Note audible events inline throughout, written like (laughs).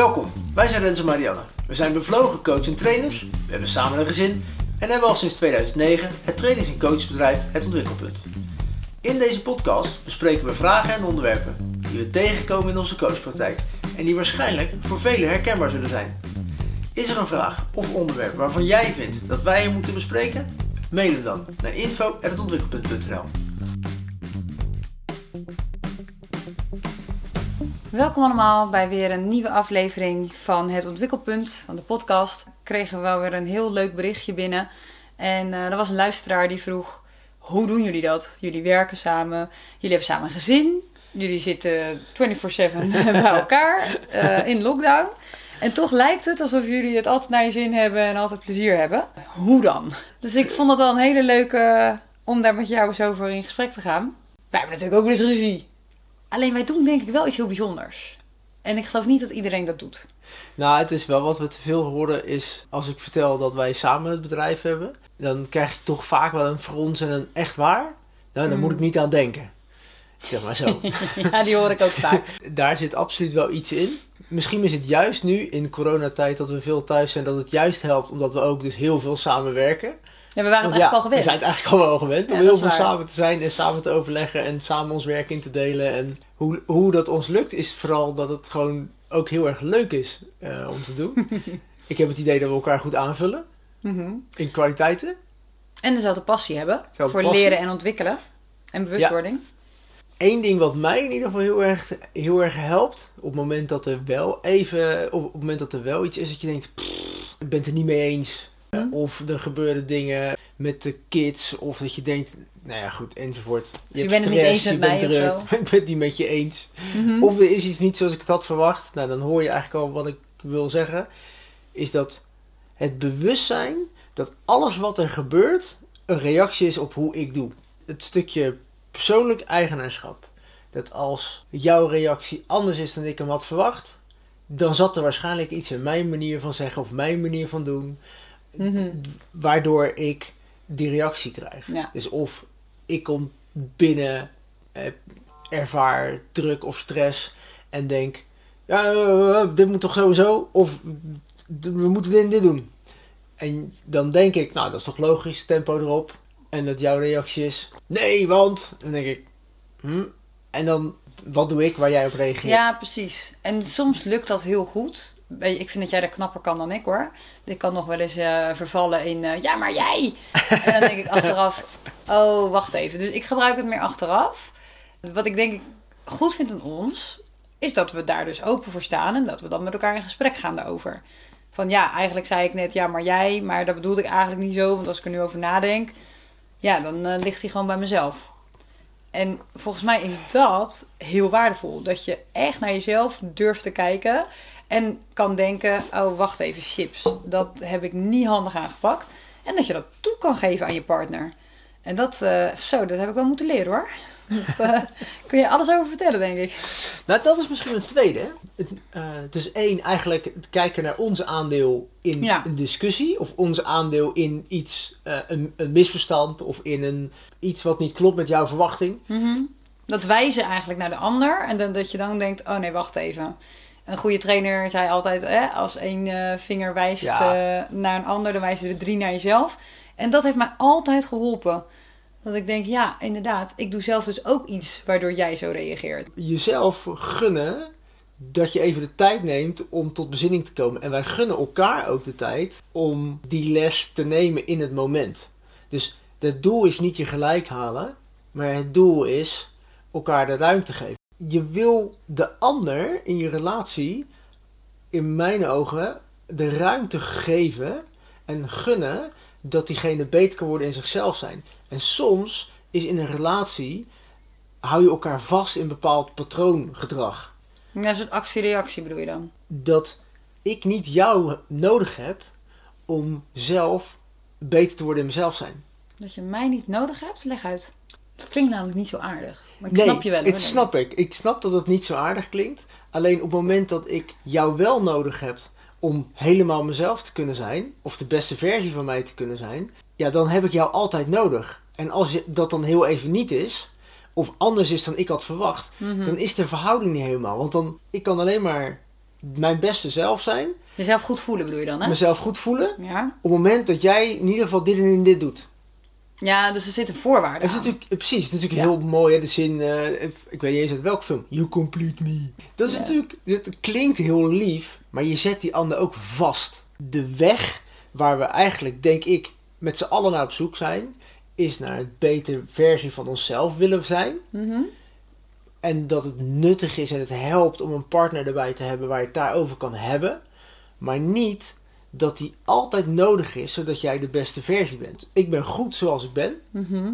Welkom, wij zijn Rens en Marianne. We zijn bevlogen coach en trainers, we hebben samen een gezin en hebben al sinds 2009 het trainings- en coachbedrijf Het Ontwikkelpunt. In deze podcast bespreken we vragen en onderwerpen die we tegenkomen in onze coachpraktijk en die waarschijnlijk voor velen herkenbaar zullen zijn. Is er een vraag of onderwerp waarvan jij vindt dat wij je moeten bespreken? Mail dan naar info.hetontwikkelpunt.nl Welkom allemaal bij weer een nieuwe aflevering van Het Ontwikkelpunt van de podcast. Kregen we wel weer een heel leuk berichtje binnen. En eh, er was een luisteraar die vroeg: Hoe doen jullie dat? Jullie werken samen, jullie hebben samen een gezin, jullie zitten 24/7 (laughs) bij elkaar eh, in lockdown. En toch lijkt het alsof jullie het altijd naar je zin hebben en altijd plezier hebben. Hoe dan? Dus ik vond het wel een hele leuke om daar met jou eens over in gesprek te gaan. Wij hebben natuurlijk ook wel eens ruzie. Alleen wij doen denk ik wel iets heel bijzonders. En ik geloof niet dat iedereen dat doet. Nou, het is wel wat we te veel horen is als ik vertel dat wij samen het bedrijf hebben, dan krijg je toch vaak wel een frons en een echt waar. Nou, daar moet ik niet aan denken. Zeg maar zo. (laughs) ja, die hoor ik ook vaak. (laughs) Daar zit absoluut wel iets in. Misschien is het juist nu in coronatijd dat we veel thuis zijn, dat het juist helpt omdat we ook dus heel veel samenwerken. Ja, we waren het Want echt ja, al gewend. We zijn het eigenlijk al wel gewend om Ja, heel veel waar. samen te zijn en samen te overleggen en samen ons werk in te delen. En hoe, hoe dat ons lukt is vooral dat het gewoon ook heel erg leuk is eh, om te doen. (laughs) ik heb het idee dat we elkaar goed aanvullen Mhm. in kwaliteiten. En dezelfde passie hebben voor passie. leren en ontwikkelen. En bewustwording. Eén ding wat mij in ieder geval heel erg, heel erg helpt, op het moment dat er wel even, op, op het moment dat er wel iets is dat je denkt, "Pff, ik ben het er niet mee eens. Hm. Of er gebeuren dingen met de kids, of dat je denkt, nou ja goed, enzovoort. je hebt bent het niet eens je met bent mij of druk, zo. (laughs) ik ben het niet met je eens. Mhm. Of er is iets niet zoals ik het had verwacht. Nou, dan hoor je eigenlijk al wat ik wil zeggen. Is dat het bewustzijn dat alles wat er gebeurt een reactie is op hoe ik doe. Het stukje persoonlijk eigenaarschap. Dat als jouw reactie anders is dan ik hem had verwacht, dan zat er waarschijnlijk iets in mijn manier van zeggen of mijn manier van doen, Waardoor ik die reactie krijg. Ja. Dus of ik kom binnen, eh, ervaar druk of stress en denk, ja, eh, eh, dit moet toch sowieso, of we moeten dit en dit doen. En dan denk ik, nou dat is toch logisch, tempo erop. En dat jouw reactie is, nee, want. Dan denk ik, hm? En dan, wat doe ik waar jij op reageert? Ja, precies. En soms lukt dat heel goed. Ik vind dat jij dat knapper kan dan ik hoor. Ik kan nog wel eens eh, vervallen in, eh, ja, maar jij. (laughs) en dan denk ik achteraf, oh, wacht even. Dus ik gebruik het meer achteraf. Wat ik denk ik goed vind aan ons, is dat we daar dus open voor staan. En dat we dan met elkaar in gesprek gaan daarover. Van ja, eigenlijk zei ik net, ja, maar jij. Maar dat bedoelde ik eigenlijk niet zo. Want als ik er nu over nadenk, ja, dan eh, ligt hij gewoon bij mezelf. En volgens mij is dat heel waardevol. Dat je echt naar jezelf durft te kijken. En kan denken, oh wacht even, chips. Dat heb ik niet handig aangepakt. En dat je dat toe kan geven aan je partner. En dat, eh, zo, dat heb ik wel moeten leren hoor. Dat eh, (laughs) kun je alles over vertellen, denk ik. Nou, dat is misschien een tweede. dus één, eigenlijk het kijken naar ons aandeel in Ja. een discussie. Of ons aandeel in iets, een, een misverstand. Of in een, iets wat niet klopt met jouw verwachting. Dat wijzen eigenlijk naar de ander. En dan, dat je dan denkt, oh nee, wacht even. Een goede trainer zei altijd, hè, als één eh, vinger wijst Ja. eh, naar een ander, dan wijzen er drie naar jezelf. En dat heeft mij altijd geholpen. Dat ik denk, ja, inderdaad, ik doe zelf dus ook iets waardoor jij zo reageert. Jezelf gunnen dat je even de tijd neemt om tot bezinning te komen. En wij gunnen elkaar ook de tijd om die les te nemen in het moment. Dus het doel is niet je gelijk halen, maar het doel is elkaar de ruimte geven. Je wil de ander in je relatie, in mijn ogen, de ruimte geven en gunnen dat diegene beter kan worden in zichzelf zijn. En soms is in een relatie, hou je elkaar vast in een bepaald patroongedrag. Ja, een soort actie-reactie bedoel je dan? Dat ik niet jou nodig heb om zelf beter te worden in mezelf zijn. Dat je mij niet nodig hebt? Leg uit. Het klinkt namelijk niet zo aardig. Maar ik nee, snap je wel. het snap ik. Ik snap dat het niet zo aardig klinkt. Alleen op het moment dat ik jou wel nodig heb om helemaal mezelf te kunnen zijn, of de beste versie van mij te kunnen zijn, ja, dan heb ik jou altijd nodig. En als je, dat dan heel even niet is, of anders is dan ik had verwacht, Mhm. dan is de verhouding niet helemaal. Want dan, ik kan alleen maar mijn beste zelf zijn, Jezelf goed voelen bedoel je dan, hè? mezelf goed voelen, Ja. op het moment dat jij in ieder geval dit en dit doet. Ja, dus er zitten voorwaarden Het is aan. natuurlijk, eh, precies, het is natuurlijk heel mooi, hè, de zin, eh, ik weet niet eens uit welke film, You complete me. Dat is natuurlijk, het klinkt heel lief, maar je zet die ander ook vast. De weg waar we eigenlijk, denk ik, met z'n allen naar op zoek zijn, is naar een betere versie van onszelf willen zijn. Mhm. En dat het nuttig is en het helpt om een partner erbij te hebben waar je het daarover kan hebben. Maar niet dat die altijd nodig is, zodat jij de beste versie bent. Ik ben goed zoals ik ben. Mhm.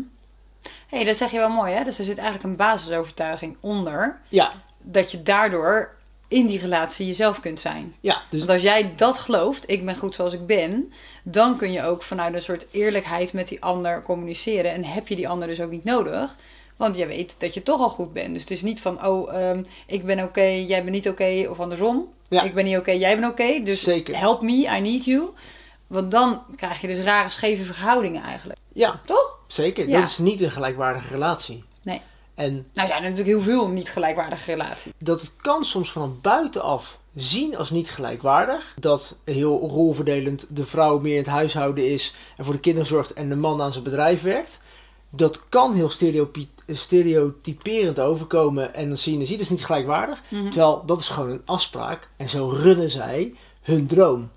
hey, dat zeg je wel mooi, hè? Dus er zit eigenlijk een basisovertuiging onder. Ja, Dat je daardoor in die relatie jezelf kunt zijn. ja. Dus Want als jij dat gelooft, ik ben goed zoals ik ben, dan kun je ook vanuit een soort eerlijkheid met die ander communiceren. En heb je die ander dus ook niet nodig. Want je weet dat je toch al goed bent. Dus het is niet van, oh, ehm, ik ben oké, jij bent niet oké. of andersom. Ja. Ik ben niet oké, jij bent oké. dus Zeker. help me, I need you. Want dan krijg je dus rare, scheve verhoudingen eigenlijk. ja, Toch? zeker. Ja. Dat is niet een gelijkwaardige relatie. Nee. En Nou zijn er natuurlijk heel veel niet gelijkwaardige relaties. dat kan soms van buitenaf zien als niet gelijkwaardig. Dat heel rolverdelend de vrouw meer in het huishouden is en voor de kinderen zorgt en de man aan zijn bedrijf werkt. Dat kan heel stereotyperend overkomen en dan zie je, zie dat is niet gelijkwaardig. Mhm. Terwijl dat is gewoon een afspraak en zo runnen zij hun droom.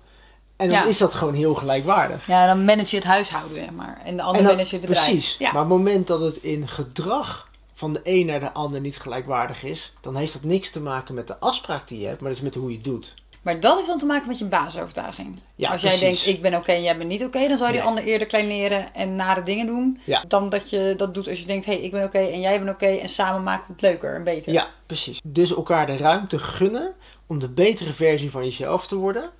En dan Ja. is dat gewoon heel gelijkwaardig. Ja, dan manage je het huishouden, maar. En de ander manage je het bedrijf. Precies. Ja. Maar op het moment dat het in gedrag van de een naar de ander niet gelijkwaardig is, dan heeft dat niks te maken met de afspraak die je hebt, maar dat is met hoe je het doet. Maar dat heeft dan te maken met je basisovertuiging. Ja, Als jij precies. denkt, ik ben oké en jij bent niet oké, dan zou je die Nee. ander eerder kleineren en nare dingen doen. Ja. Dan dat je dat doet als je denkt, hé, hey, ik ben oké en jij bent oké en samen maken we het leuker en beter. Ja, precies. Dus elkaar de ruimte gunnen om de betere versie van jezelf te worden.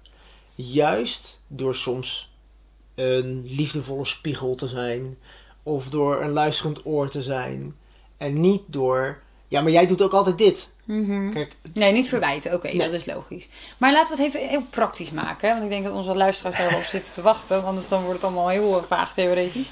Juist door soms een liefdevolle spiegel te zijn. Of door een luisterend oor te zijn. En niet door, ja, maar jij doet ook altijd dit. Mhm. Kijk, Nee, niet verwijten. Oké, Nee. dat is logisch. Maar laten we het even heel praktisch maken. hè, Want ik denk dat onze luisteraars daarop (laughs) zitten te wachten. want Anders dan wordt het allemaal heel eh, vaag theoretisch.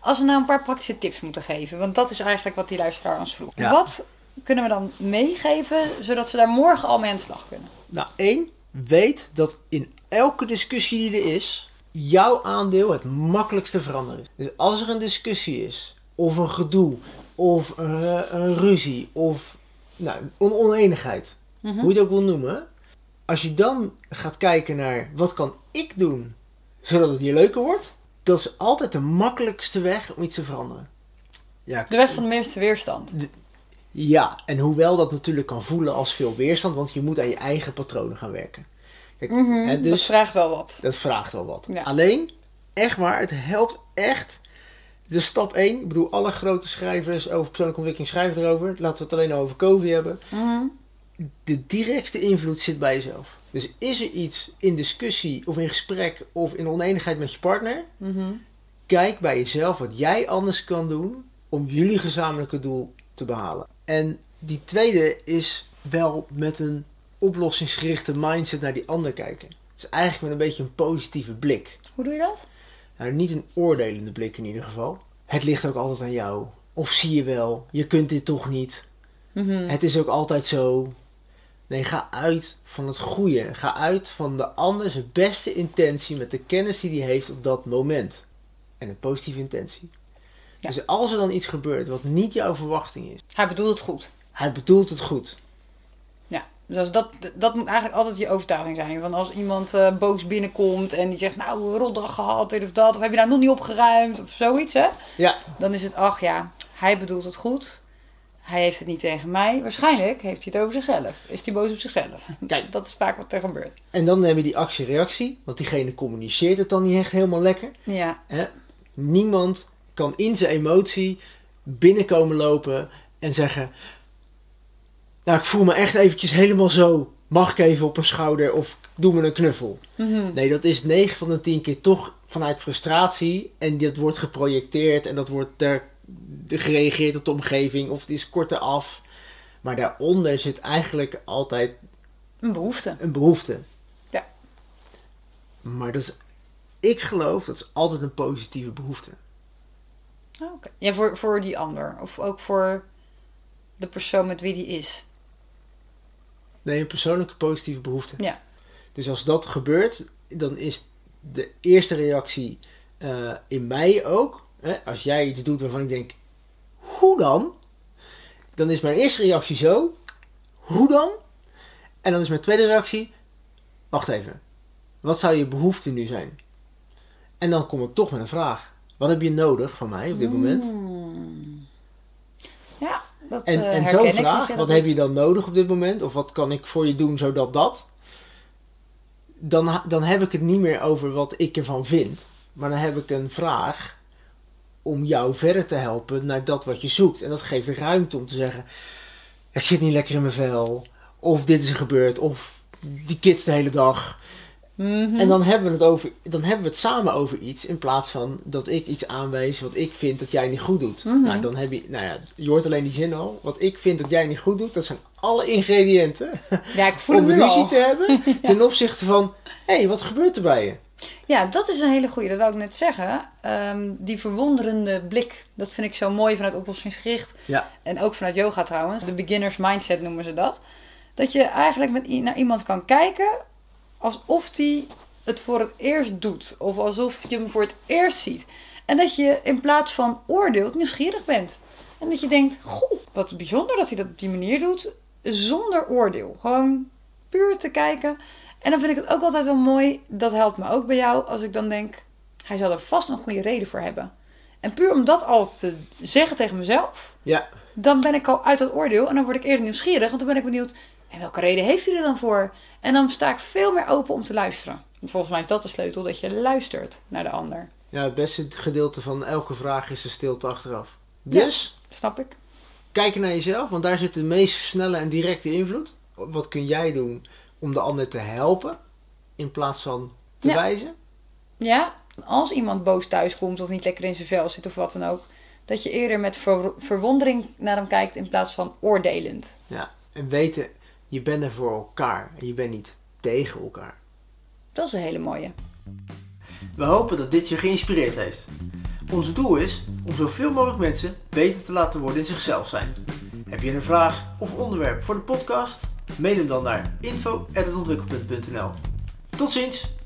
Als we nou een paar praktische tips moeten geven. Want dat is eigenlijk wat die luisteraar ons vroeg. Ja. Wat kunnen we dan meegeven, zodat ze daar morgen al mee aan de slag kunnen? Nou, één, weet dat in elke discussie die er is, jouw aandeel het makkelijkste veranderen is. Dus als er een discussie is, of een gedoe, of eh, een ruzie, of nou, een oneenigheid, Mhm. hoe je het ook wil noemen. Als je dan gaat kijken naar wat kan ik doen, zodat het hier leuker wordt, dat is altijd de makkelijkste weg om iets te veranderen. Ja, De weg van de meeste weerstand. ja, en hoewel dat natuurlijk kan voelen als veel weerstand, want je moet aan je eigen patronen gaan werken. Kijk, Mhm, hè, Dat dus vraagt wel wat. dat vraagt wel wat. Ja. Alleen, echt waar, het helpt echt. Dus stap 1, ik bedoel, alle grote schrijvers over persoonlijke ontwikkeling schrijven erover. Laten we het alleen over COVID hebben. Mhm. De directe invloed zit bij jezelf. Dus is er iets in discussie of in gesprek of in oneenigheid met je partner? Mhm. Kijk bij jezelf wat jij anders kan doen om jullie gezamenlijke doel te behalen. En die tweede is wel met een oplossingsgerichte mindset naar die ander kijken. Dus eigenlijk met een beetje een positieve blik. Hoe doe je dat? Nou, niet een oordelende blik in ieder geval. Het ligt ook altijd aan jou. Of zie je wel, je kunt dit toch niet. Mhm. Het is ook altijd zo. Nee, ga uit van het goede. Ga uit van de ander zijn beste intentie met de kennis die hij heeft op dat moment. En een positieve intentie. Ja. Dus als er dan iets gebeurt wat niet jouw verwachting is, Hij bedoelt het goed. hij bedoelt het goed. Dus als dat, dat moet eigenlijk altijd je overtuiging zijn. Van als iemand eh, boos binnenkomt en die zegt, nou, rotdag gehad, dit of dat. Of heb je nou nog niet opgeruimd of zoiets, hè? Ja, Dan is het, ach ja, hij bedoelt het goed. Hij heeft het niet tegen mij. Waarschijnlijk heeft hij het over zichzelf. Is hij boos op zichzelf? Kijk. (laughs) Dat is vaak wat er gebeurt. en dan heb je die actie-reactie, want diegene communiceert het dan niet echt helemaal lekker. Ja, Hè? Niemand kan in zijn emotie binnenkomen lopen en zeggen: Nou, ik voel me echt eventjes helemaal zo. Mag ik even op een schouder of doe me een knuffel? Mhm. Nee, dat is 9 van de 10 keer toch vanuit frustratie. En dat wordt geprojecteerd en dat wordt er gereageerd op de omgeving of het is korter af. Maar daaronder zit eigenlijk altijd een behoefte. een behoefte. Ja. Maar dat is, ik geloof dat is altijd een positieve behoefte. Ah, Oké. Ja, voor, voor die ander. Of ook voor de persoon met wie die is. Nee, een persoonlijke positieve behoefte. Ja. Dus als dat gebeurt, dan is de eerste reactie eh, in mij ook. Hè, als jij iets doet waarvan ik denk, hoe dan? Dan is mijn eerste reactie zo, hoe dan? En dan is mijn tweede reactie, wacht even, wat zou je behoefte nu zijn? En dan kom ik toch met een vraag. Wat heb je nodig van mij op dit moment? Dat En, eh, en zo'n vraag, wat heb je dan nodig op dit moment? Of wat kan ik voor je doen zodat dat? Dan, dan heb ik het niet meer over wat ik ervan vind. Maar dan heb ik een vraag om jou verder te helpen naar dat wat je zoekt. En dat geeft ruimte om te zeggen, ik zit niet lekker in mijn vel. Of dit is er gebeurd. Of die kids de hele dag. Mhm. En dan hebben, we het over, dan hebben we het samen over iets. In plaats van dat ik iets aanwijs wat ik vind dat jij niet goed doet. Mhm. Nou, dan heb je, nou ja, je hoort alleen die zin al. Wat ik vind dat jij niet goed doet, dat zijn alle ingrediënten (laughs) Ja, ik voel om ruzie te hebben. (laughs) Ten opzichte van, hé, hey, wat gebeurt er bij je? Ja, dat is een hele goeie. Dat wou ik net zeggen. Ehm, die verwonderende blik. Dat vind ik zo mooi vanuit oplossingsgericht. Ja, En ook vanuit yoga trouwens. De beginners mindset noemen ze dat. Dat je eigenlijk met, naar iemand kan kijken alsof die het voor het eerst doet. Of alsof je hem voor het eerst ziet. En dat je in plaats van oordeelt nieuwsgierig bent. En dat je denkt, goh, wat bijzonder dat hij dat op die manier doet. Zonder oordeel. Gewoon puur te kijken. En dan vind ik het ook altijd wel mooi. Dat helpt me ook bij jou. Als ik dan denk, hij zal er vast een goede reden voor hebben. En puur om dat al te zeggen tegen mezelf ja, dan ben ik al uit dat oordeel en dan word ik eerder nieuwsgierig. Want dan ben ik benieuwd, en welke reden heeft hij er dan voor? En dan sta ik veel meer open om te luisteren. Want volgens mij is dat de sleutel, dat je luistert naar de ander. ja, het beste gedeelte van elke vraag is de stilte achteraf. Dus, Snap ik? kijken naar jezelf, want daar zit de meest snelle en directe invloed. Wat kun jij doen om de ander te helpen, in plaats van te Ja. wijzen? Ja, als iemand boos thuis komt of niet lekker in zijn vel zit of wat dan ook. Dat je eerder met ver- verwondering naar hem kijkt in plaats van oordelend. Ja, en weten, je bent er voor elkaar en je bent niet tegen elkaar. Dat is een hele mooie. We hopen dat dit je geïnspireerd heeft. Ons doel is om zoveel mogelijk mensen beter te laten worden in zichzelf zijn. Heb je een vraag of onderwerp voor de podcast? Mail hem dan naar info.ontwikkelpunt.nl Tot ziens!